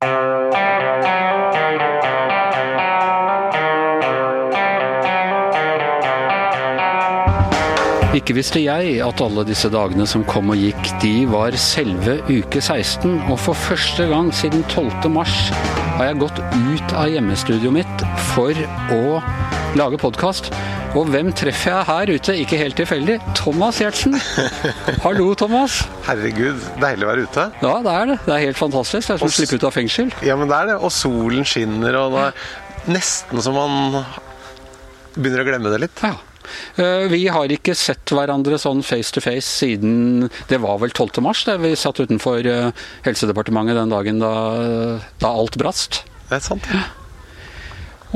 Música Ikke visste jeg at alle disse dagene som kom og gikk, de var selve uke 16. Og for første gang siden 12. mars har jeg gått ut av hjemmestudioet mitt for å lage podkast. Og hvem treffer jeg her ute? Ikke helt tilfeldig. Thomas Gjertsen. Hallo, Thomas. Herregud, deilig å være ute. Ja, det er det. Det er helt fantastisk. Det er som å slippe ut av fengsel. Ja, men det er det. Og solen skinner, og det er nesten så man begynner å glemme det litt. Ja. Eh, vi har ikke sett hverandre sånn face to face siden det var vel 12. mars, da vi satt utenfor eh, Helsedepartementet den dagen da, da alt brast. Det er sant. Ja.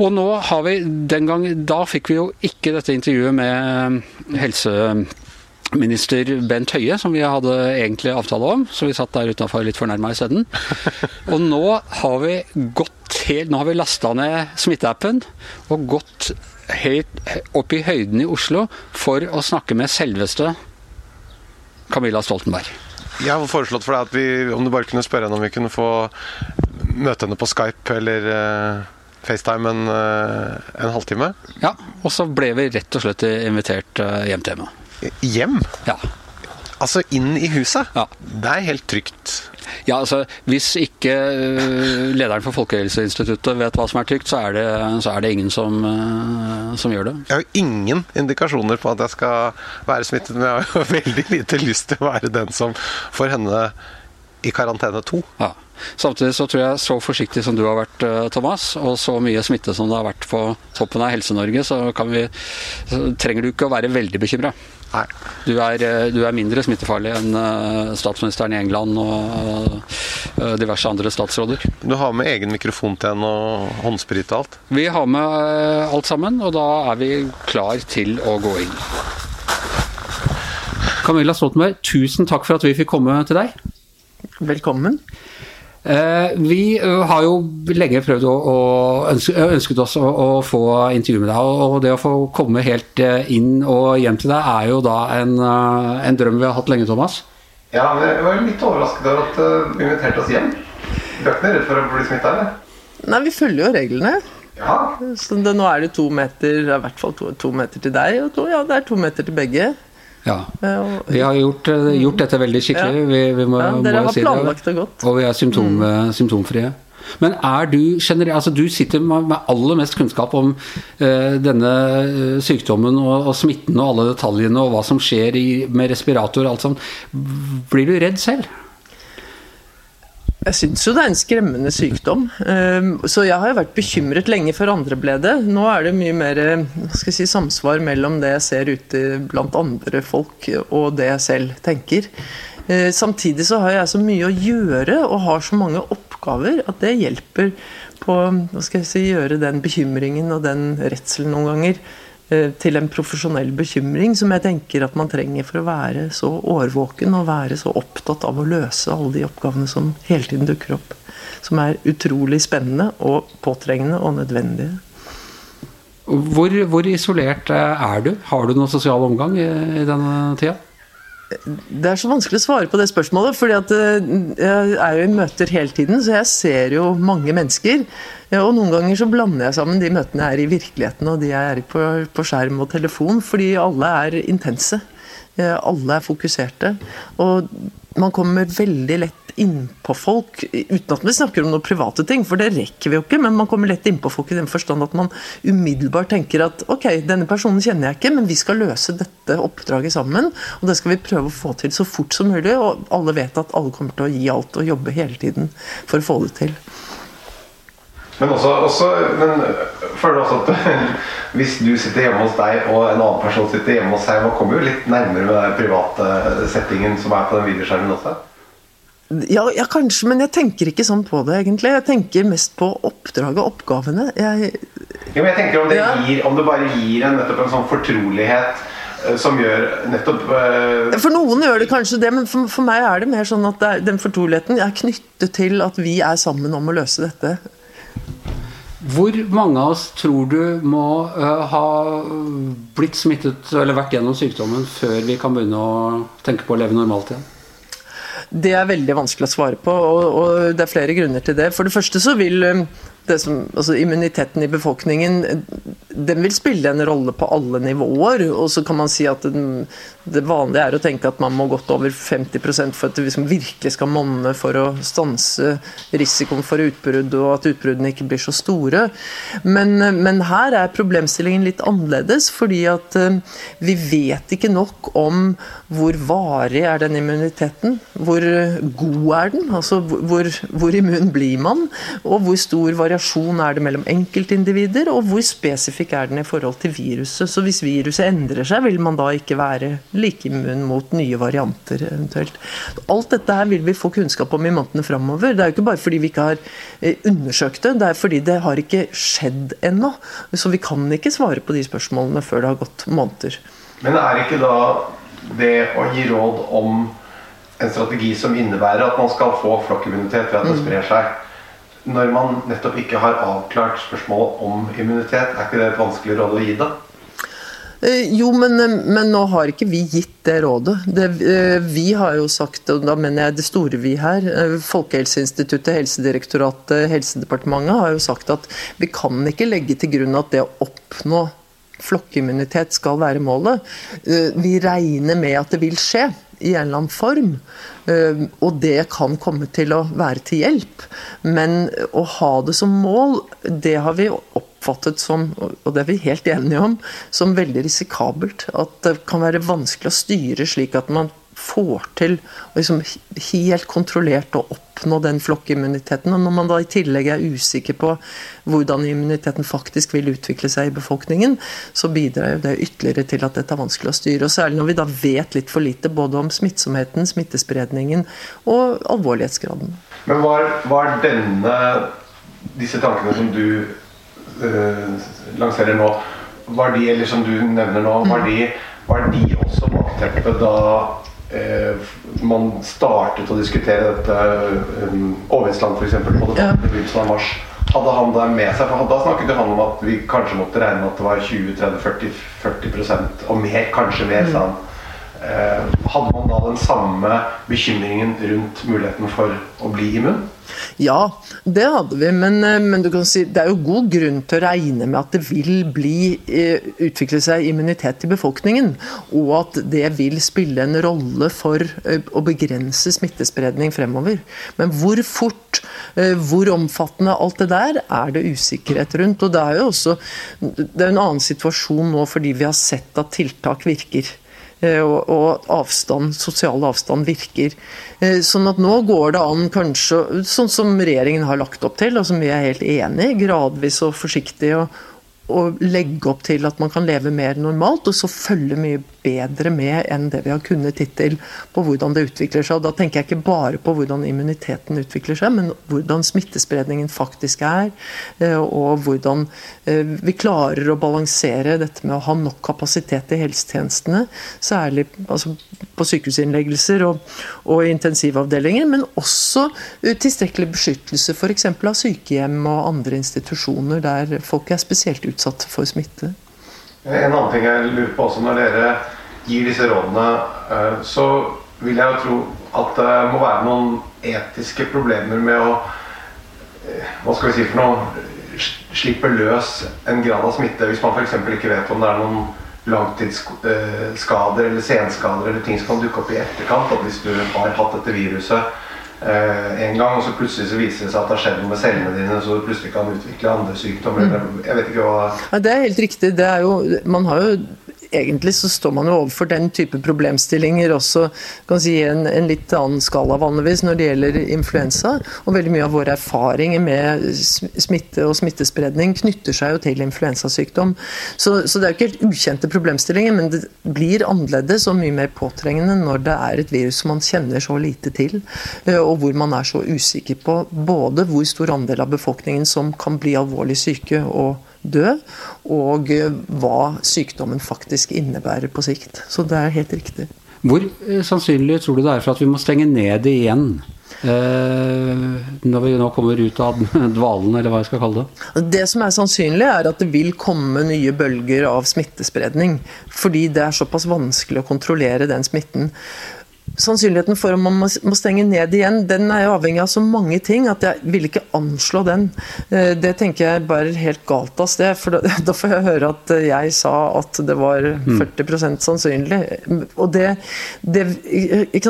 Og nå har vi den gang Da fikk vi jo ikke dette intervjuet med helseminister Bent Høie, som vi hadde egentlig avtale om, så vi satt der utenfor litt fornærma isteden. Og nå har vi gått helt Nå har vi lasta ned smitteappen og gått helt opp i høyden i Oslo for å snakke med selveste Camilla Stoltenberg. Jeg har foreslått for deg at vi, om du bare kunne spørre henne om vi kunne få møte henne på Skype eller uh, FaceTime en, uh, en, halvtime. Ja, og så ble vi rett og slett invitert uh, hjem til henne. Hjem? Ja. Altså inn i huset? Ja. Det er helt trygt. Ja, altså Hvis ikke lederen for Folkehelseinstituttet vet hva som er trygt, så er det, så er det ingen som, som, gjør det. Jeg har jo ingen indikasjoner på at jeg skal være smittet, men jeg har jo veldig lite lyst til å være den som får henne i karantene to. Ja. Samtidig så tror jeg så forsiktig som du har vært, Thomas, og så mye smitte som det har vært på toppen av Helse-Norge, så, vi, så trenger du ikke å være veldig bekymra. Du er, du er, mindre smittefarlig enn statsministeren i England og diverse andre statsråder. Du har med egen mikrofon til henne og håndsprit og alt? Vi har med alt sammen, og da er vi klar til å gå inn. Camilla Stoltenberg, tusen takk for at vi fikk komme til deg. Velkommen. Vi har jo lenge prøvd å, å ønsket oss å, å, få intervju med deg. Og det å få komme helt inn og hjem til deg er jo da en, en drøm vi har hatt lenge, Thomas. Ja, men jeg var litt overrasket over at du inviterte oss hjem. Du er ikke redd for å bli smitta, eller? Nei, vi følger jo reglene. Ja. Så det, nå er det to meter, i hvert fall to, to meter til deg, og to, ja, det er to meter til begge. Ja. Vi har gjort, gjort dette veldig skikkelig. Ja. Vi, vi må, ja, dere har si planlagt det godt. Og vi er symptom, mm. symptomfrie. Men er du generelt Altså, du sitter med, med aller mest kunnskap om eh, denne sykdommen og, og, smitten og alle detaljene og hva som skjer i, med respirator og alt sånt. Blir du redd selv? Jeg syns jo det er en skremmende sykdom. Så jeg har jo vært bekymret lenge før andre ble det. Nå er det mye mer jeg si, samsvar mellom det jeg ser ute blant andre folk og det jeg selv tenker. Samtidig så har jeg så mye å gjøre og har så mange oppgaver at det hjelper på å si, gjøre den bekymringen og den redselen noen ganger til en profesjonell bekymring som jeg tenker at man trenger for å være så årvåken og være så opptatt av å løse alle de oppgavene som hele tiden dukker opp. Som er utrolig spennende og påtrengende og nødvendige. Hvor, hvor isolert er du? Har du noen sosial omgang i, i denne tida? Det er så vanskelig å svare på det spørsmålet, fordi at jeg er jo i møter hele tiden, så jeg ser jo mange mennesker. Og noen ganger så blander jeg sammen de møtene jeg er i virkeligheten og de jeg er i på, på skjerm og telefon, fordi alle er intense. Alle er fokuserte. Og man kommer veldig lett innpå folk, uten at vi snakker om noen private ting, for det rekker vi jo ikke, men man kommer lett innpå folk i den forstand at man umiddelbart tenker at ok, denne personen kjenner jeg ikke, men vi skal løse dette oppdraget sammen, og det skal vi prøve å få til så fort som mulig, og alle vet at alle kommer til å gi alt og jobbe hele tiden for å få det til. Men også, også men føler du også at hvis du sitter hjemme hos deg og en annen person sitter hjemme hos seg, man kommer jo litt nærmere med den private settingen som er på den videoskjermen også? Ja, ja, kanskje, men jeg tenker ikke sånn på det, egentlig. Jeg tenker mest på oppdraget oppgavene. Jeg, jo, men jeg tenker om det, Ja. gir, om det bare gir en, nettopp en sånn fortrolighet eh, som gjør nettopp uh... For noen gjør det kanskje det, men for, for meg er det mer sånn at er, den fortroligheten er knyttet til at vi er sammen om å løse dette. Hvor mange av oss tror du må uh, ha blitt smittet eller vært gjennom sykdommen før vi kan begynne å tenke på å leve normalt igjen? Det er veldig vanskelig å svare på, og, og det er flere grunner til det. For det første så vil som, altså immuniteten i befolkningen den vil spille en rolle på alle nivåer. Og så kan man si at den, det vanlige er å tenke at man må godt over 50 for at det liksom virkelig skal monne for å stanse risikoen for utbrudd, og at utbruddene ikke blir så store. Men, men her er problemstillingen litt annerledes, fordi at uh, vi vet ikke nok om hvor varig er den immuniteten. Hvor god er den? Altså hvor, hvor immun blir man? Og hvor stor variasjon variasjon er det mellom enkeltindivider, og hvor spesifikk er den i forhold til viruset. Så hvis viruset endrer seg, vil man da ikke være like immun mot nye varianter eventuelt. Alt dette her vil vi få kunnskap om i månedene framover. Det er jo ikke bare fordi vi ikke har eh, undersøkt det, det er fordi det har ikke skjedd ennå. Så vi kan ikke svare på de spørsmålene før det har gått måneder. Men er ikke da det å gi råd om en strategi som innebærer at man skal få flokkimmunitet ved at det mm. sprer seg, når man nettopp ikke har avklart spørsmålet om immunitet, er ikke det et vanskelig råd å gi, da? Eh, jo, men, eh, men, nå har ikke vi gitt det rådet. Det, eh, vi har jo sagt, og da mener jeg det store vi her, Folkehelseinstituttet, Helsedirektoratet, Helsedepartementet har jo sagt at vi kan ikke legge til grunn at det å oppnå flokkimmunitet skal være målet. Vi regner med at det vil skje i en eller annen form. Og det kan komme til å være til hjelp. Men å ha det som mål, det har vi oppfattet som, og det er vi helt enige om, som veldig risikabelt. At det kan være vanskelig å styre slik at man får til liksom helt kontrollert å oppnå den flokkimmuniteten. Og når man da i tillegg er usikker på hvordan immuniteten faktisk vil utvikle seg i befolkningen, så bidrar jo det ytterligere til at dette er vanskelig å styre. Og særlig når vi da vet litt for lite både om smittsomheten, smittespredningen og alvorlighetsgraden. Men var, var denne, disse tankene som du øh, lanserer nå, var de, eller som du nevner nå, var de, var de også bakteppet da man startet å diskutere dette um, Overisland f.eks. på det ja. begynnelsen av mars. Hadde han det med seg? For Da snakket han om at vi kanskje måtte regne med at det var 20-30-40% og mer, kanskje mer. sa han. Eh, hadde man da den samme bekymringen rundt muligheten for å bli immun? Ja, det hadde vi. Men, eh, men, si, det er jo god grunn til å regne med at det vil bli, eh, utvikle seg immunitet i befolkningen. Og at det vil spille en rolle for å begrense smittespredning fremover. Men hvor fort, hvor omfattende alt det der, er det usikkerhet rundt. Og det er jo også det er en annen situasjon nå fordi vi har sett at tiltak virker. Eh, og avstand, sosial avstand virker. Eh, sånn at nå går det an kanskje, sånn som regjeringen har lagt opp til, og som vi er helt enig i, gradvis og forsiktig å legge opp til at man kan leve mer normalt, og så følge mye bedre med enn det vi har kunnet hittil på hvordan det utvikler seg. Og da tenker jeg ikke bare på hvordan immuniteten utvikler seg, men hvordan smittespredningen faktisk er. Eh, og hvordan eh, vi klarer å balansere dette med å ha nok kapasitet i helsetjenestene. Særlig altså, på sykehusinnleggelser og, og intensivavdelinger, men også eh, tilstrekkelig beskyttelse f.eks. av sykehjem og andre institusjoner der folk er spesielt utsatt for smitte. En annen ting jeg lurer på også når dere gir disse rådene, eh, så vil jeg jo tro at det må være noen etiske problemer med å eh, Hva skal vi si for noe? Slippe løs en grad av smitte hvis man f.eks. ikke vet om det er noen langtidsskader eller senskader eller ting som kan dukke opp i etterkant. At hvis du har hatt dette viruset eh, en gang, og så plutselig så viser det seg at det har skjedd noe med cellene dine, så du plutselig kan utvikle andre sykdommer. Mm. Jeg vet ikke hva ja, Det er helt riktig. Det er jo, man har jo egentlig så står man jo overfor den type problemstillinger også kan si en, en litt annen skala vanligvis når det gjelder influensa. Og veldig mye av våre erfaringer med smitte og smittespredning knytter seg jo til influensasykdom. Så, så det er jo ikke helt ukjente problemstillinger, men det blir annerledes og mye mer påtrengende når det er et virus som man kjenner så lite til, eh, og hvor man er så usikker på både hvor stor andel av befolkningen som kan bli alvorlig syke og dø, og hva sykdommen faktisk innebærer på sikt. Så det er helt riktig. Hvor eh, sannsynlig tror du det er for at vi må stenge ned igjen? Eh, når vi nå kommer ut av dvalen, eller hva jeg skal kalle det? Det som er sannsynlig, er at det vil komme nye bølger av smittespredning. Fordi det er såpass vanskelig å kontrollere den smitten. Sannsynligheten for om man må stenge ned igjen, den er jo avhengig av så mange ting at jeg vil ikke anslå den. Eh, det tenker jeg bærer helt galt av sted. For da, da, får jeg høre at jeg sa at det var 40% sannsynlig. Og det, det,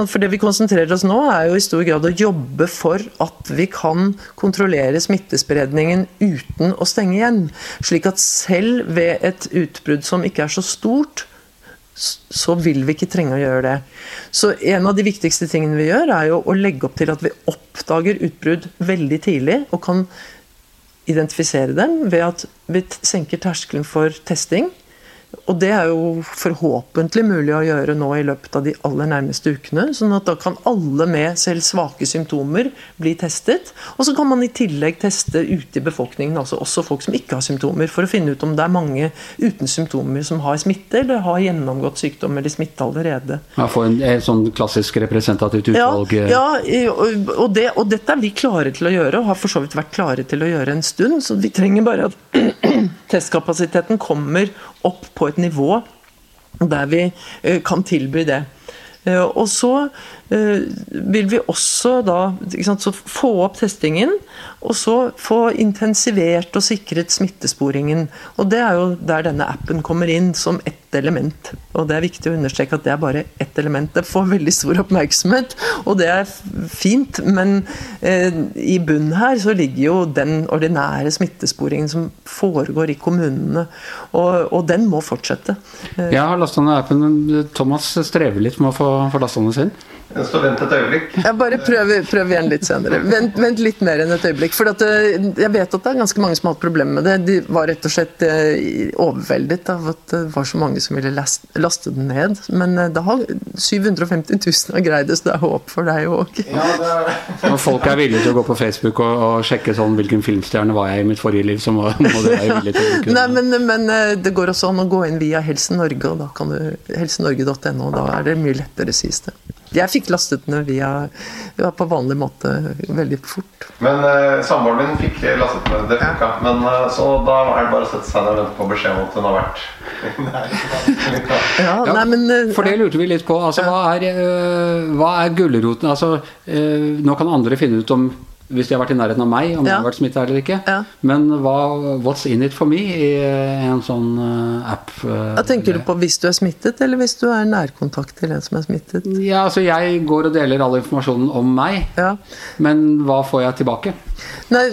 for det vi konsentrerer oss nå, er jo i stor grad å jobbe for at vi kan kontrollere smittespredningen uten å stenge igjen. Slik at selv ved et utbrudd som ikke er så stort, så vil vi ikke trenge å gjøre det. Så en av de viktigste tingene vi gjør, er jo å legge opp til at vi oppdager utbrudd veldig tidlig, og kan identifisere dem ved at vi senker terskelen for testing. Og det er jo forhåpentlig mulig å gjøre nå i løpet av de aller nærmeste ukene. sånn at da kan alle med selv svake symptomer bli testet. Og så kan man i tillegg teste ute i befolkningen, altså også folk som ikke har symptomer, for å finne ut om det er mange uten symptomer som har smitte, eller har gjennomgått sykdom eller smitte allerede. Ja, Få en, en sånn klassisk representativt utvalg? Ja, ja og, det, og, dette er vi klare til å gjøre, og har for så vidt vært klare til å gjøre en stund. Så vi trenger bare at testkapasiteten kommer opp på et nivå der vi eh, kan tilby det. Eh, og så vil vi også da sant, få opp testingen, og så få intensivert og sikret smittesporingen. Og Det er jo der denne appen kommer inn som ett element. Og Det er viktig å understreke at det er bare ett element. Det får veldig stor oppmerksomhet, og det er fint. Men eh, i bunnen her så ligger jo den ordinære smittesporingen som foregår i kommunene. Og, og den må fortsette. Jeg har lasta ned appen. Thomas strever litt med å få, få lasta ned sin. Den står vent et øyeblikk. Jeg bare prøv, prøv igjen litt senere. Vent, vent, litt mer enn et øyeblikk. For at, eh, jeg vet at det er ganske mange som har hatt problemer med det. De var rett og slett eh, overveldet av at det var så mange som ville laste den ned. Men det har 750 000 har greid det, så det er håp for deg òg. Ja, Når folk er villige til å gå på Facebook og, og sjekke sånn hvilken filmstjerne var jeg i mitt forrige liv, så må, må det være villig til å bruke Nei, men, men, det går også an å gå inn via Helse Norge, og da kan du helsenorge.no. Da er det mye lettere, sies det. Jeg fikk lastet den via ja, på vanlig måte veldig fort. Men eh, samboeren min fikk lastet den, det funka. Ja. Men uh, så da er det bare å sette seg ned og vente på beskjed om at hun har vært ja, nei, men, uh, For det lurte vi litt på. Altså, hva er, uh, hva er gulroten? Altså, nå kan andre finne ut om hvis de har vært i nærheten av meg, om ja. jeg har vært smitta eller ikke. Ja. Men hva, what's in it for me i en sånn uh, app? Uh, tenker du på hvis du er smittet, eller hvis du er nærkontakt til en som er smittet? Ja, altså Jeg går og deler all informasjonen om meg, ja. men hva får jeg tilbake? Nei,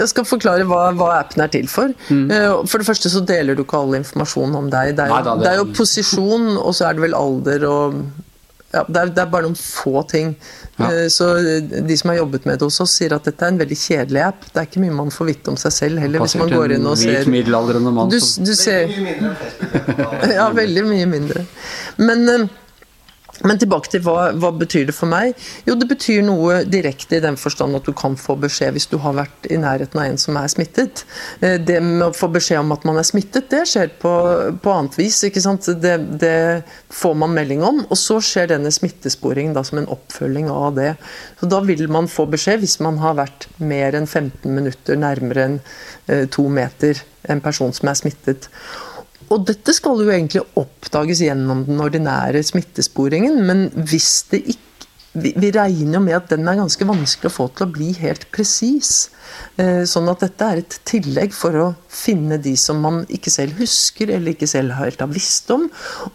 Jeg skal forklare hva, hva appen er til for. Mm. Uh, for det første så deler du ikke all informasjon om deg. Det er, Nei, da, det, det er jo posisjon, og så er det vel alder og ja, det, er, det, er, bare noen få ting. Ja. Eh, så De som har jobbet med det hos oss, sier at dette er en veldig kjedelig app. Det er ikke mye man får vite om seg selv heller. hvis man går inn og ser... middelaldrende mann. Du, du ser... Veldig mye mindre enn Facebook. ja, veldig mye mindre. Men eh, men tilbake til hva, hva, betyr det for meg? Jo, det betyr noe direkte i den forstand at du kan få beskjed hvis du har vært i nærheten av en som er smittet. Eh, det med å få beskjed om at man er smittet, det skjer på, på annet vis. ikke sant? Det, det, får man melding om, og så skjer denne smittesporingen da, som en oppfølging av det. Så Da vil man få beskjed hvis man har vært mer enn 15 minutter nærmere enn eh, to meter en person som er smittet. Og dette skal jo egentlig oppdages gjennom den ordinære smittesporingen, men hvis det ikke vi, regner jo med at den er ganske vanskelig å få til å bli helt presis. Eh, sånn at dette er et tillegg for å finne de som man ikke selv husker eller ikke selv helt har visst om.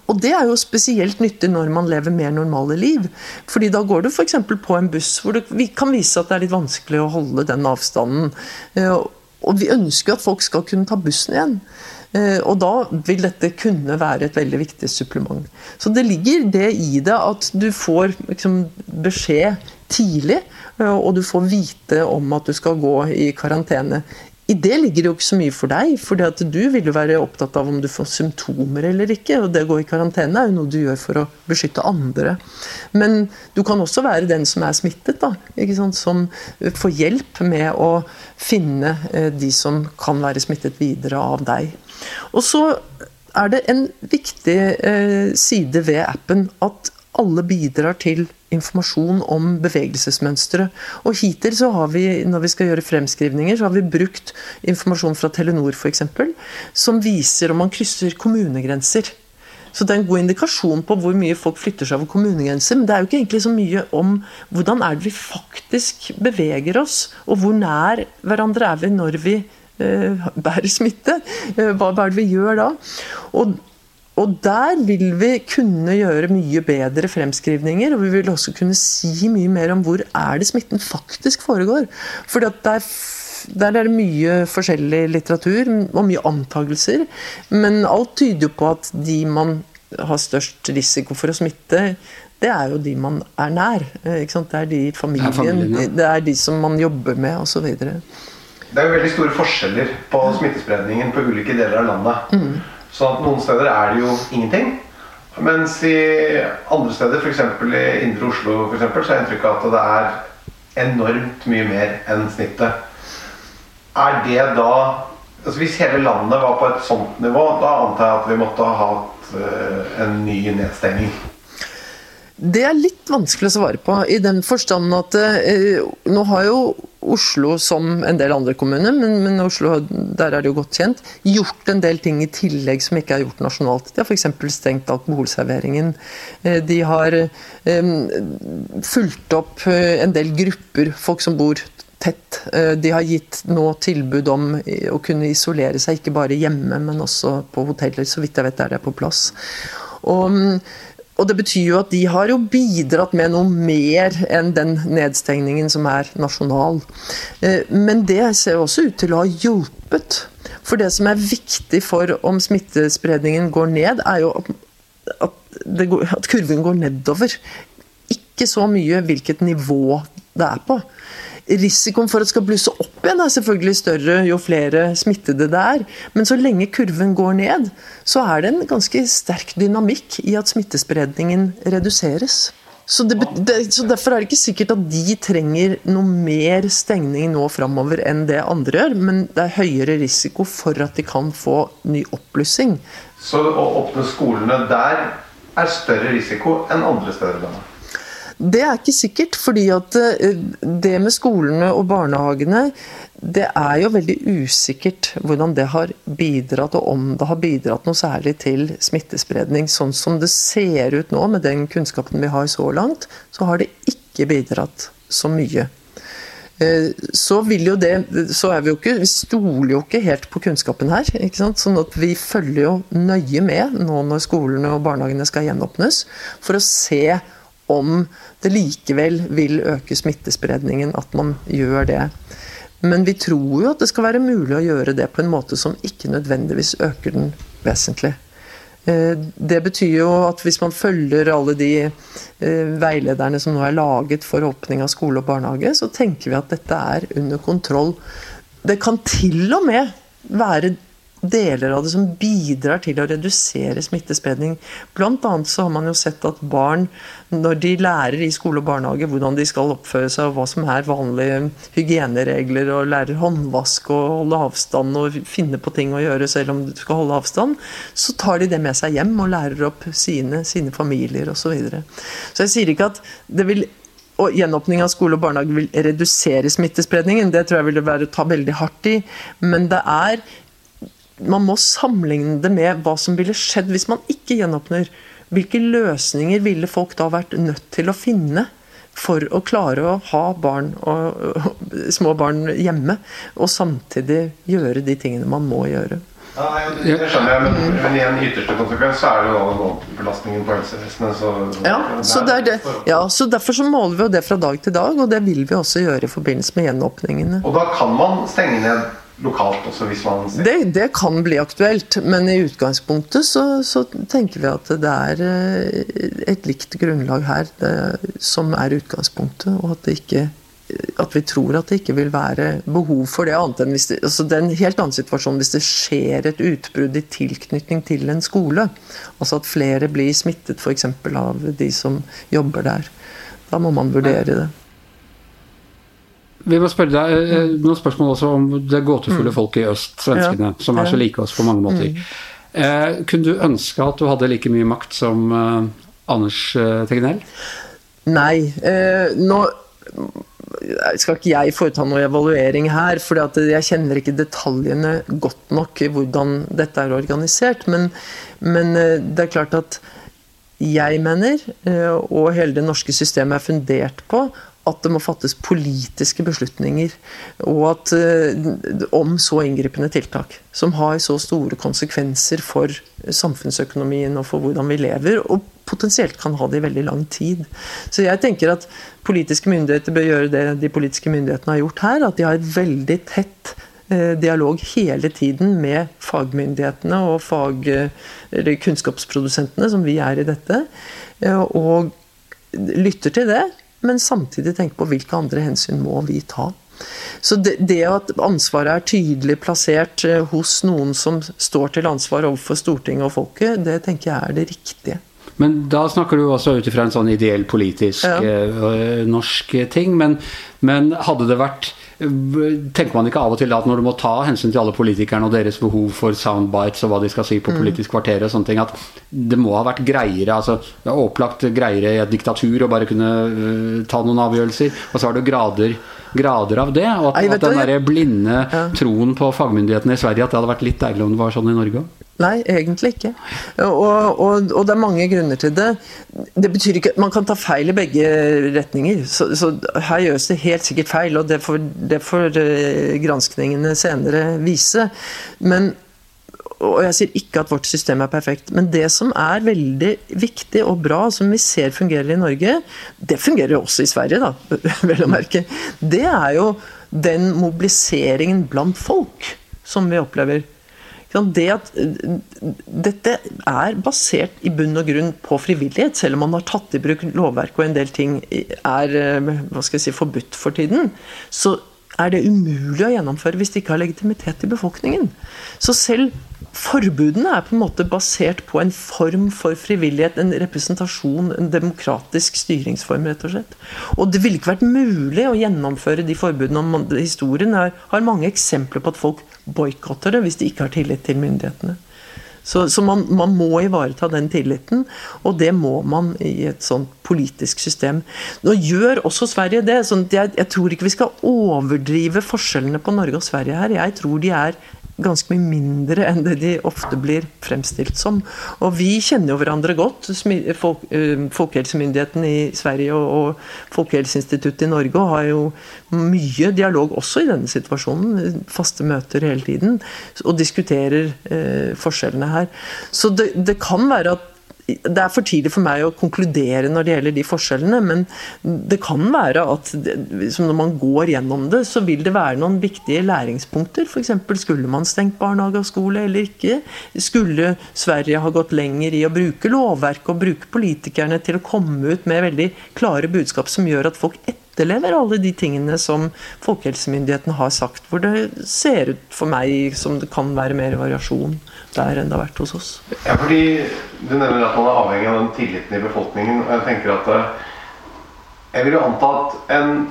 Og det er jo spesielt nyttig når man lever mer normale liv. Fordi da går du f.eks. på en buss hvor det kan vise at det er litt vanskelig å holde den avstanden. Eh, og vi ønsker jo at folk skal kunne ta bussen igjen. Eh, og da vil dette kunne være et veldig viktig supplement. Så det ligger det i det at du får liksom, beskjed tidlig, eh, og du får vite om at du skal gå i karantene. I det ligger det jo ikke så mye for deg, for du vil jo være opptatt av om du får symptomer eller ikke. Og det å gå i karantene er jo noe du gjør for å beskytte andre. Men du kan også være den som er smittet, da, som får hjelp med å finne eh, de som kan være smittet videre av deg. Og så er det en viktig eh, side ved appen at alle bidrar til informasjon om bevegelsesmønstre. Og hittil så har vi, når vi skal gjøre fremskrivninger, så har vi brukt informasjon fra Telenor f.eks. som viser om man krysser kommunegrenser. Så det er en god indikasjon på hvor mye folk flytter seg over kommunegrenser. Men det er jo ikke egentlig så mye om hvordan er det vi faktisk beveger oss, og hvor nær hverandre er vi når vi uh, bærer smitte. Hva, hva, er det vi gjør da? Og, og der vil vi kunne gjøre mye bedre fremskrivninger, og vi vil også kunne si mye mer om hvor er det smitten faktisk foregår. For der, er der er det mye forskjellig litteratur og mye antagelser, Men alt tyder jo på at de man har størst risiko for å smitte, det er jo de man er nær. Det er de i familien, det er, familien, det er de som man jobber med osv. Det er jo veldig store forskjeller på smittespredningen på ulike deler av landet. Mm. Så at noen steder er det jo ingenting. Mens i andre steder, f.eks. i indre Oslo, for eksempel, så er jeg inntrykk at det er enormt mye mer enn snittet. Er det da altså Hvis hele landet var på et sånt nivå, da antar jeg at vi måtte ha hatt uh, en ny nedstenging? Det er litt vanskelig å svare på, i den forstand at eh, nå har jo Oslo, som en del andre kommuner, men, men, Oslo der er det jo godt kjent, gjort en del ting i tillegg som ikke er gjort nasjonalt. De har f.eks. stengt alkoholserveringen. Uh, de har um, fulgt opp en del grupper, folk som bor tett. Eh, de har gitt nå tilbud om å kunne isolere seg, ikke bare hjemme, men også på hoteller. Så vidt jeg vet er det på plass. Og, og det betyr jo at de har jo bidratt med noe mer enn den nedstengningen som er nasjonal. Eh, men det ser også ut til å ha hjulpet. For det som er viktig for om smittespredningen går ned, er jo at, går, at kurven går nedover. Ikke så mye hvilket nivå det er på. Risikoen for at det skal blusse opp igjen er selvfølgelig større jo flere smittede det er. Men så lenge kurven går ned, så er det en ganske sterk dynamikk i at smittespredningen reduseres. Så, det, det, så, Derfor er det ikke sikkert at de trenger noe mer stengning nå framover enn det andre gjør, men det er høyere risiko for at de kan få ny oppblussing. Så å åpne skolene der er større risiko enn andre steder i? Det er ikke sikkert, fordi at eh, det med skolene og barnehagene det er jo veldig usikkert hvordan det har bidratt, og om det har bidratt noe særlig til smittespredning. Sånn som det ser ut nå, med den kunnskapen vi har så langt, så har det ikke bidratt så mye. Eh, så vil jo det så er Vi jo ikke, vi stoler jo ikke helt på kunnskapen her. ikke sant? Sånn at vi følger jo nøye med nå når skolene og barnehagene skal gjenåpnes, for å se om det likevel vil øke smittespredningen at man gjør det. Men vi tror jo at det skal være mulig å gjøre det på en måte som ikke nødvendigvis øker den vesentlig. Eh, det betyr jo at hvis man følger alle de eh, veilederne som nå er laget for åpning av skole og barnehage, så tenker vi at dette er under kontroll. Det kan til og med være deler av det som bidrar til å redusere smittespredning. Blant annet så har man jo sett at barn, når de lærer i skole og barnehage hvordan de skal oppføre seg, og hva som er vanlige hygieneregler, og lærer håndvask og holde avstand og finne på ting å gjøre selv om du skal holde avstand, så tar de det med seg hjem og lærer opp sine, sine familier osv. Så, videre. så jeg sier ikke at det vil og gjenåpning av skole og barnehage vil redusere smittespredningen. Det tror jeg ville være å ta veldig hardt i. Men det er man må sammenligne det med hva som ville skjedd hvis man ikke gjenåpner. Hvilke løsninger ville folk da vært nødt til å finne for å klare å ha barn og, og, små barn hjemme, og samtidig gjøre de tingene man må gjøre? Ja, det skjønner jeg, men, men i en ytterste konsekvens så er det jo belastningen på helsevesenet. Så, ja, så, det ja, så derfor så måler vi jo det fra dag til dag, og det vil vi også gjøre i forbindelse med gjenåpningene. Og da kan man stenge ned lokalt også, hvis man ser det, det kan bli aktuelt, men i utgangspunktet så, så, tenker vi at det er eh, et likt grunnlag her det, som er utgangspunktet, og at, ikke, at vi tror at det ikke vil være behov for det annet enn hvis det, altså det er en helt annen situasjon hvis det skjer et utbrudd i tilknytning til en skole. Altså at flere blir smittet f.eks. av de som jobber der. Da må man vurdere det. Vi må spørre deg eh, eh, noen spørsmål også om det gåtefulle mm. folket i øst, svenskene, ja. som er så like oss på mange måter. Mm. Eh, kunne du ønske at du hadde like mye makt som eh, Anders eh, Tegnell? Nei. Eh, nå skal ikke jeg foreta noe evaluering her, for jeg kjenner ikke detaljene godt nok i hvordan dette er organisert. Men, men det er klart at jeg mener, og hele det norske systemet er fundert på, at det må fattes politiske beslutninger og at, om så inngripende tiltak. Som har så store konsekvenser for samfunnsøkonomien og for hvordan vi lever. Og potensielt kan ha det i veldig lang tid. Så jeg tenker at politiske myndigheter bør gjøre det de politiske myndighetene har gjort her. At de har et veldig tett eh, dialog hele tiden med fagmyndighetene og fag, kunnskapsprodusentene, som vi er i dette. Eh, og lytter til det, men samtidig tenke på hvilke andre hensyn må vi ta. Så det, det, at ansvaret er tydelig plassert eh, hos noen som står til ansvar overfor Stortinget og folket, det tenker jeg er det riktige. Men da snakker du også ut ifra en sånn ideell politisk ja. uh, norsk ting. Men, men, hadde det vært Tenker man ikke av og til at når du må ta hensyn til alle politikerne og deres behov for soundbites og hva de skal si på mm. Politisk kvarter og sånne ting, at det må ha vært greiere altså det er opplagt greiere i et diktatur å bare kunne uh, ta noen avgjørelser. Og så har du grader grader av det. Og at, Nei, at den der blinde ja. troen på fagmyndighetene i Sverige, at det hadde vært litt deilig om det var sånn i Norge òg? Nei, egentlig ikke. Og, og, og, det er mange grunner til det. Det betyr ikke at Man kan ta feil i begge retninger. Så, så her gjøres det helt sikkert feil, og det får, det får eh, granskningene senere vise. Men og jeg sier ikke at vårt system er perfekt, men det som er veldig viktig og bra, som vi ser fungerer i Norge, det fungerer også i Sverige, da, vel å merke. Det er jo den mobiliseringen blant folk som vi opplever. Det at dette er basert i bunn og grunn på frivillighet, selv om man har tatt i bruk lovverk og en del ting er hva skal jeg si, forbudt for tiden, så er det umulig å gjennomføre hvis det ikke har legitimitet i befolkningen. Så selv Forbudene er på en måte basert på en form for frivillighet, en representasjon, en demokratisk styringsform, rett og slett. Og det ville ikke vært mulig å gjennomføre de forbudene. om Historien er, har mange eksempler på at folk boikotter det hvis de ikke har tillit til myndighetene. Så, så man, man, må ivareta den tilliten, og det må man i et sånt politisk system. Nå gjør også Sverige det. sånn jeg, jeg tror ikke vi skal overdrive forskjellene på Norge og Sverige her. Jeg tror de er ganske mye mindre enn det de ofte blir fremstilt som. Og vi kjenner jo hverandre godt. Folk, eh, Folkehelsemyndigheten i Sverige og, og Folkehelseinstituttet i Norge og har jo mye dialog også i denne situasjonen. Faste møter hele tiden. Og diskuterer eh, forskjellene her. Så det, det kan være at det er for tidlig for meg å konkludere når det gjelder de forskjellene, men det kan være at når man går gjennom det, så vil det være noen viktige læringspunkter. F.eks. skulle man stengt barnehage og skole eller ikke? Skulle Sverige ha gått lenger i å bruke lovverk og bruke politikerne til å komme ut med veldig klare budskap som gjør at folk etterlever alle de tingene som folkehelsemyndighetene har sagt, hvor det ser ut for meg som det kan være mer variasjon der enn det har vært hos oss. Ja, fordi Du nevner at man er avhengig av den tilliten i befolkningen. og Jeg tenker at eh, jeg vil jo anta at en,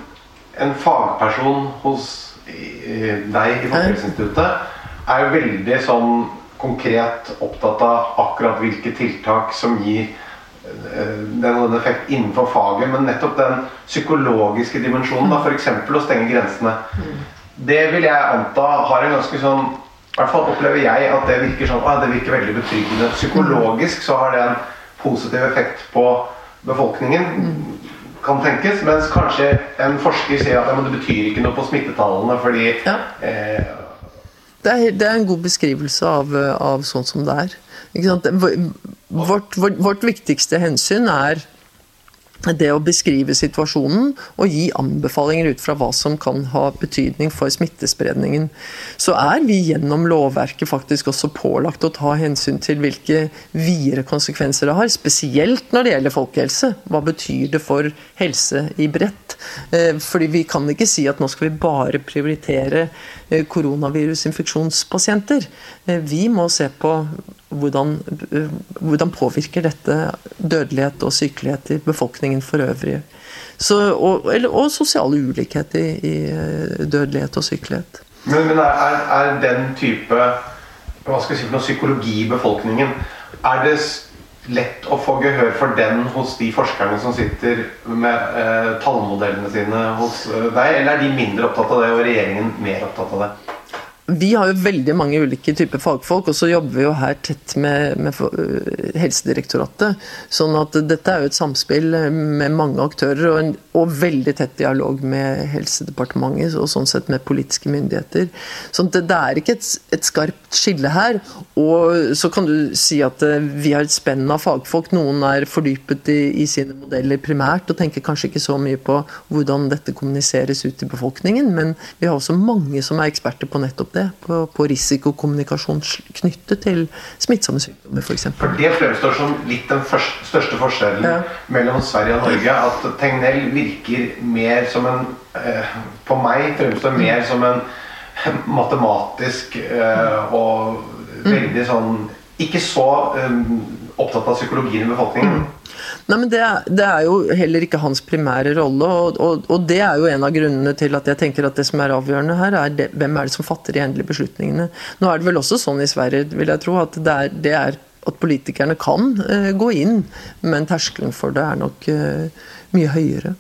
en fagperson hos deg i Folkehelseinstituttet er jo veldig sånn konkret opptatt av akkurat hvilke tiltak som gir eh, den effekt innenfor faget, men nettopp den psykologiske dimensjonen, da, f.eks. å stenge grensene. Mm. Det vil jeg anta har en ganske sånn i hvert fall opplever jeg at det virker sånn, ah, det virker veldig betryggende. Psykologisk så har det en positiv effekt på befolkningen, kan tenkes. Mens kanskje en forsker sier at ja, det betyr ikke noe på smittetallene fordi ja. eh, det, er, det, er, en god beskrivelse av, av sånn som det er. Vårt, vårt, vårt viktigste hensyn er det å beskrive situasjonen og gi anbefalinger ut fra hva som kan ha betydning for smittespredningen. Så er vi gjennom lovverket faktisk også pålagt å ta hensyn til hvilke videre konsekvenser det har. Spesielt når det gjelder folkehelse. Hva betyr det for helse i bredt? Eh, fordi vi kan ikke si at nå skal vi bare prioritere koronavirusinfeksjonspasienter. Eh, vi må se på hvordan, hvordan påvirker dette dødelighet og sykelighet i befolkningen for øvrig. Så, og, eller, og sosiale ulikhet i, i, eh, dødelighet og sykelighet. Men, men er, er, den type hva skal jeg si noe psykologi i befolkningen Er det lett å få gehør for den hos de forskerne som sitter med eh, tallmodellene sine hos eh, deg, eller er de mindre opptatt av det, og regjeringen mer opptatt av det? Vi har jo veldig mange ulike typer fagfolk, og så jobber vi jo her tett med, med øh, Helsedirektoratet. Sånn at dette er jo et samspill med mange aktører, og, en, og veldig tett dialog med Helsedepartementet, og sånn sett med politiske myndigheter. Så det, det, er ikke et, et, skarpt skille her. Og så kan du si at øh, vi har et spenn av fagfolk. Noen er fordypet i, i sine modeller primært, og tenker kanskje ikke så mye på hvordan dette kommuniseres ut i befolkningen, men vi har også mange som er eksperter på nettopp det, på, på risikokommunikasjon knyttet til smittsomme sykdommer f.eks. Det fremstår som litt den første, største forskjellen ja. mellom Sverige og Norge. At Tegnell virker mer som en eh, På meg fremstår mer som en matematisk eh, og mm. veldig sånn Ikke så eh, opptatt av psykologien i befolkningen. Mm. Nei, men det er, det er, jo heller ikke hans primære rolle. Og, og, og, det er jo en av grunnene til at jeg tenker at det som er avgjørende her, er det, hvem er det som fatter de endelige beslutningene. Nå er det vel også sånn i Sverige, vil jeg tro, at det er, det er at politikerne kan uh, gå inn, men terskelen for det er nok uh, mye høyere.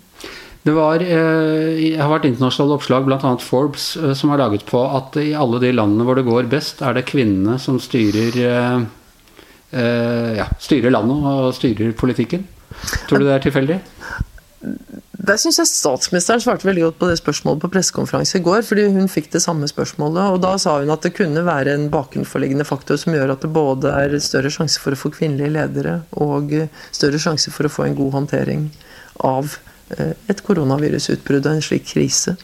Det var, eh, har vært internasjonale oppslag, bl.a. Forbes, eh, som har laget på at i alle de landene hvor det går best, er det kvinnene som styrer, eh, eh ja, styrer landet og styrer politikken. Tror du det er tilfeldig? Der syns jeg statsministeren svarte veldig godt på det spørsmålet på pressekonferanse i går. fordi hun fikk det samme spørsmålet. og Da sa hun at det kunne være en bakenforliggende faktor som gjør at det både er større sjanse for å få kvinnelige ledere og større sjanse for å få en god håndtering av eh, et koronavirusutbrudd og en slik krise.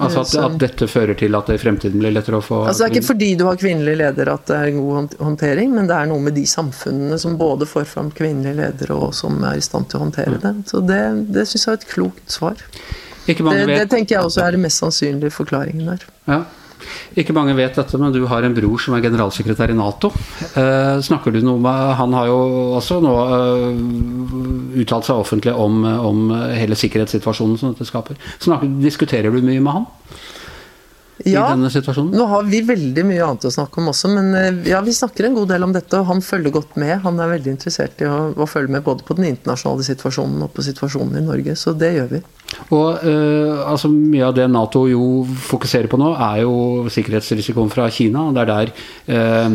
Altså at, at, dette fører til at det i fremtiden blir lettere å få Altså Det er ikke fordi du har kvinnelige ledere at det er god håndtering, men det er noe med de samfunnene som både får fram kvinnelige ledere og som er i stand til å håndtere det. Så det, det syns jeg er et klokt svar. Det, det, tenker jeg også er det mest sannsynlige forklaringen der. Ja. Ikke mange vet dette, men du har en bror som er generalsekretær i Nato. Eh, snakker du noe med Han har jo også nå eh, uttalt seg offentlig om, om, hele sikkerhetssituasjonen som dette skaper. Snakker, diskuterer du mye med han? ja, i denne situasjonen? Nå har vi veldig mye annet å snakke om også, men eh, ja, vi snakker en god del om dette. Og han følger godt med. Han er veldig interessert i å, å følge med både på den internasjonale situasjonen og på situasjonen i Norge. Så det gjør vi. Og uh, altså Mye av det Nato jo fokuserer på nå, er jo sikkerhetsrisikoen fra Kina. Det er der uh,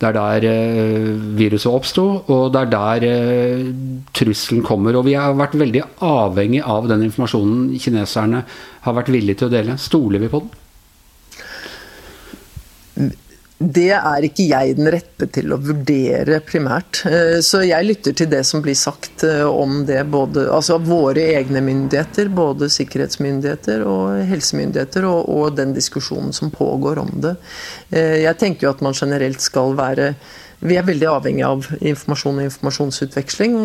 det er der eh, viruset oppsto, og det er der trusselen kommer. Og vi har vært veldig avhengig av den informasjonen kineserne har vært villige til å dele. Stoler vi på den? Det er ikke jeg den rette til å vurdere primært. Eh, så jeg lytter til det som blir sagt eh, om det, både altså våre egne myndigheter, både sikkerhetsmyndigheter og helsemyndigheter, og, og den diskusjonen som pågår om det. Eh, jeg tenker jo at man generelt skal være vi er veldig avhengig av informasjon og informasjonsutveksling,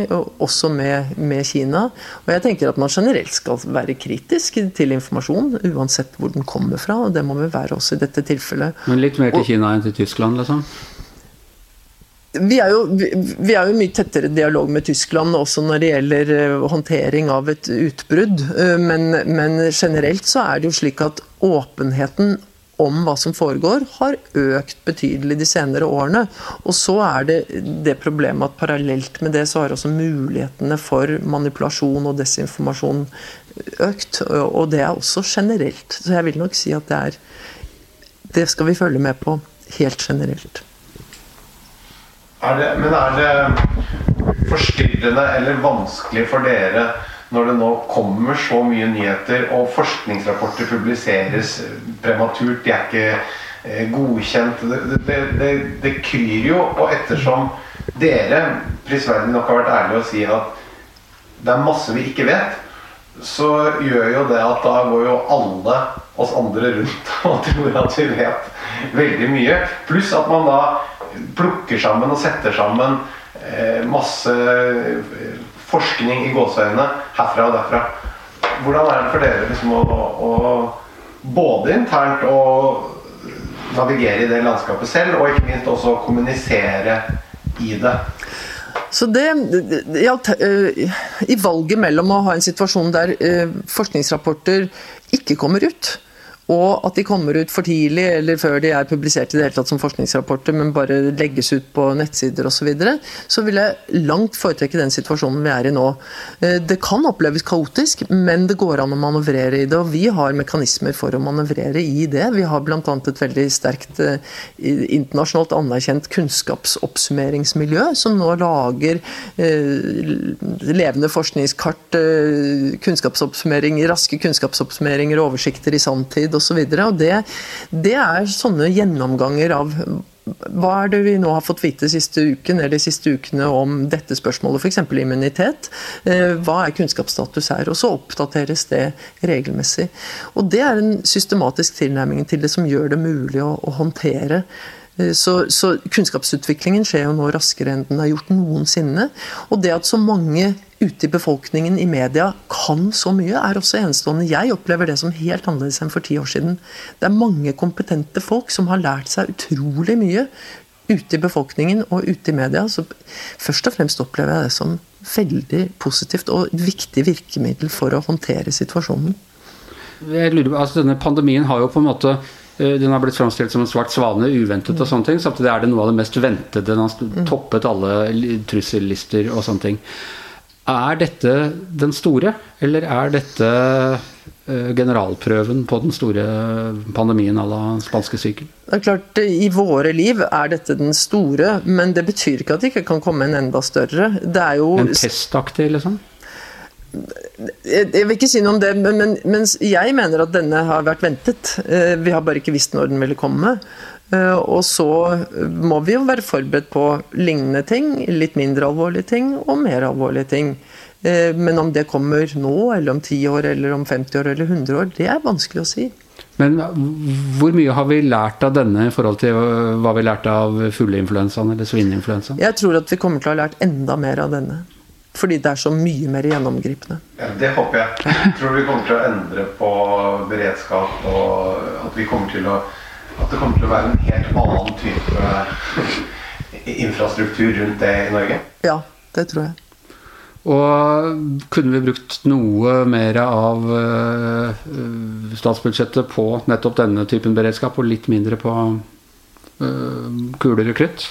også med, med, Kina. Og jeg tenker at man generelt skal være kritisk til informasjon, uansett hvor den kommer fra. Og det må vi være også i dette tilfellet. Men litt mer til og, Kina enn til Tyskland, liksom? Vi er, jo, vi er jo mye tettere dialog med Tyskland også når det gjelder eh, håndtering av et utbrudd. Eh, men, men generelt så er det jo slik at åpenheten om hva som foregår, har økt betydelig de senere årene. Og så er det det problemet at parallelt med det så har også mulighetene for manipulasjon og desinformasjon økt. Og det er også generelt. Så jeg vil nok si at det er Det skal vi følge med på helt generelt. Er det, men er det forstyrrende eller vanskelig for dere når det nå kommer så mye nyheter, og forskningsrapporter publiseres prematurt, de er ikke eh, godkjent Det, det, det, det kryr jo. Og ettersom dere prisverdig nok har vært ærlige og si at det er masse vi ikke vet, så gjør jo det at da går jo alle oss andre rundt og tror at vi vet veldig mye. Pluss at man da plukker sammen og setter sammen eh, masse forskning i gåseøynene herfra og derfra. Hvordan er det for dere liksom å, å både internt å navigere i det landskapet selv, og ikke minst også kommunisere i det? Så det, eh, I valget mellom å ha en situasjon der eh, forskningsrapporter ikke kommer ut, og at de kommer ut for tidlig eller før de er publisert i det hele tatt som forskningsrapporter, men bare legges ut på nettsider osv., så, videre, så vil jeg langt foretrekke den situasjonen vi er i nå. Eh, det kan oppleves kaotisk, men det går an å manøvrere i det. Og vi har mekanismer for å manøvrere i det. Vi har bl.a. et veldig sterkt eh, internasjonalt anerkjent kunnskapsoppsummeringsmiljø, som nå lager eh, levende forskningskart, kunnskapsoppsummering, raske kunnskapsoppsummeringer og oversikter i sanntid osv. Det, det er sånne gjennomganger av hva er det vi nå har fått vite siste uken eller de siste ukene om dette spørsmålet, f.eks. immunitet? Eh, hva er kunnskapsstatus her? Og så oppdateres det regelmessig. Og Det er en systematisk tilnærming til det som gjør det mulig å, å håndtere så, så, kunnskapsutviklingen skjer jo nå raskere enn den har gjort noensinne. Og det at så mange ute i befolkningen i media kan så mye, er også enestående. Jeg opplever det som helt annerledes enn for ti år siden. Det er mange kompetente folk som har lært seg utrolig mye ute i befolkningen og ute i media. Så først og fremst opplever jeg det som veldig positivt og et viktig virkemiddel for å håndtere situasjonen. Jeg lurer altså Denne pandemien har jo på en måte Eh, den har blitt framstilt som en svart svane, uventet og sånne ting. Samtidig er det noe av det mest ventede. Den har mm. toppet alle trussellister og sånne ting. Er dette den store, eller er dette eh, generalprøven på den store pandemien à la spanskesyken? Det er klart, I våre liv er dette den store, men det betyr ikke at det ikke kan komme en enda større. Det er jo En pestaktig, liksom? Jeg vil ikke si noe om det, men, men, men, jeg mener at denne har vært ventet. Eh, vi har bare ikke visst når den ville komme. Eh, og så må vi jo være forberedt på lignende ting, litt mindre alvorlige ting og mer alvorlige ting. Eh, men om det kommer nå, eller om 10 år, eller om 50 år eller 100 år, det er vanskelig å si. Men hvor mye har vi lært av denne i forhold til hva vi lærte av fugleinfluensaen eller svineinfluensaen? Jeg tror at vi kommer til å ha lært enda mer av denne. Fordi det er så mye mer gjennomgripende. Ja, det håper jeg. Jeg tror vi kommer til å endre på beredskap, og at, vi kommer til å, at det kommer til å være en helt annen type infrastruktur rundt det i Norge. Ja, det tror jeg. Og kunne vi brukt noe mer av uh, statsbudsjettet på nettopp denne typen beredskap, og litt mindre på kulere kuler og krutt?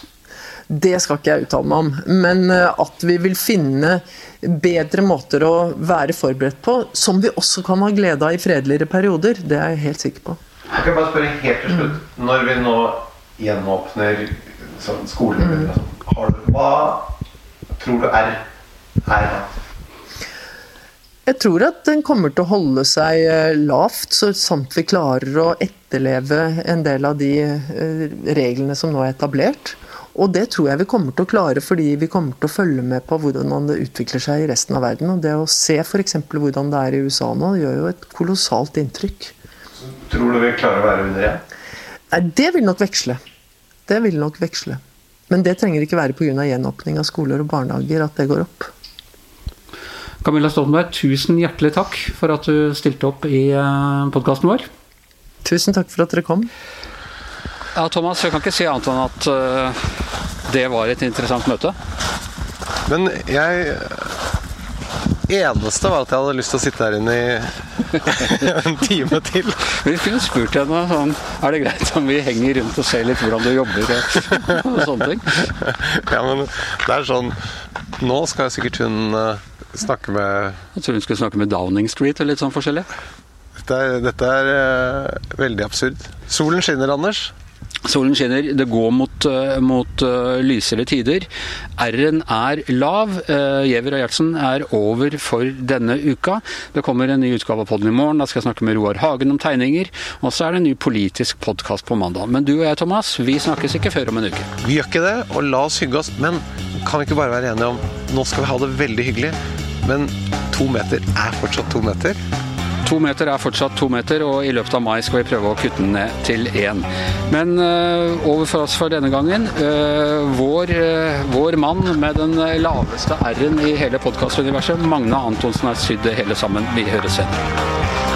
Det skal ikke jeg uttale meg om. Men eh, at vi vil finne bedre måter å være forberedt på, som vi også kan ha glede av i fredeligere perioder, det er jeg helt sikker på. Jeg kan bare spørre helt til slutt. Mm. Når vi nå gjenåpner sånn, skolen, mm. hva tror du er, her? jeg tror at den kommer til å holde seg eh, lavt, så sant vi klarer å etterleve en del av de eh, reglene som nå er etablert. Og det tror jeg vi kommer til å klare, fordi vi kommer til å følge med på hvordan det utvikler seg i resten av verden. Og det å se f.eks. hvordan det er i USA nå, gjør jo et kolossalt inntrykk. Så tror du vi klarer å være under igjen? Nei, det vil nok veksle. Det vil nok veksle. Men det trenger ikke være pga. gjenåpning av skoler og barnehager at det går opp. Camilla Stoltenberg, tusen hjertelig takk for at du stilte opp i eh, podkasten vår. Tusen takk for at dere kom. Ja, Thomas, jeg kan ikke si annet enn at uh, det var et interessant møte. Men jeg eneste var at jeg hadde lyst til å sitte her inne i en time til. Vi kunne spurt henne sånn Er det greit om vi henger rundt og ser litt hvordan du jobber og, sånne ting? Ja, men det er sånn Nå skal jeg sikkert hun uh, snakke med Jeg tror hun skulle snakke med Downing Street og litt sånn forskjellig. Dette er, dette er uh, veldig absurd. Solen skinner, Anders. Solen skinner, det går mot, uh, mot uh, lysere tider. R-en er lav. Uh, Giæver og Gjertsen er over for denne uka. Det kommer en ny utgave av podden i morgen. Da skal jeg snakke med Roar Hagen om tegninger. Og så er det en ny politisk podkast på mandag. Men du og jeg, Thomas, vi snakkes ikke før om en uke. Vi gjør ikke det, og la oss hygge oss. Men kan vi ikke bare være enige om nå skal vi ha det veldig hyggelig, men to meter er fortsatt to meter? To meter er fortsatt to meter, og i løpet av mai skal vi prøve å kutte den ned til én. Men uh, over for oss for denne gangen. Uh, vår, uh, vår, mann med den laveste R-en i hele podkastuniverset, Magne Antonsen, har sydd hele sammen. Vi høres senere.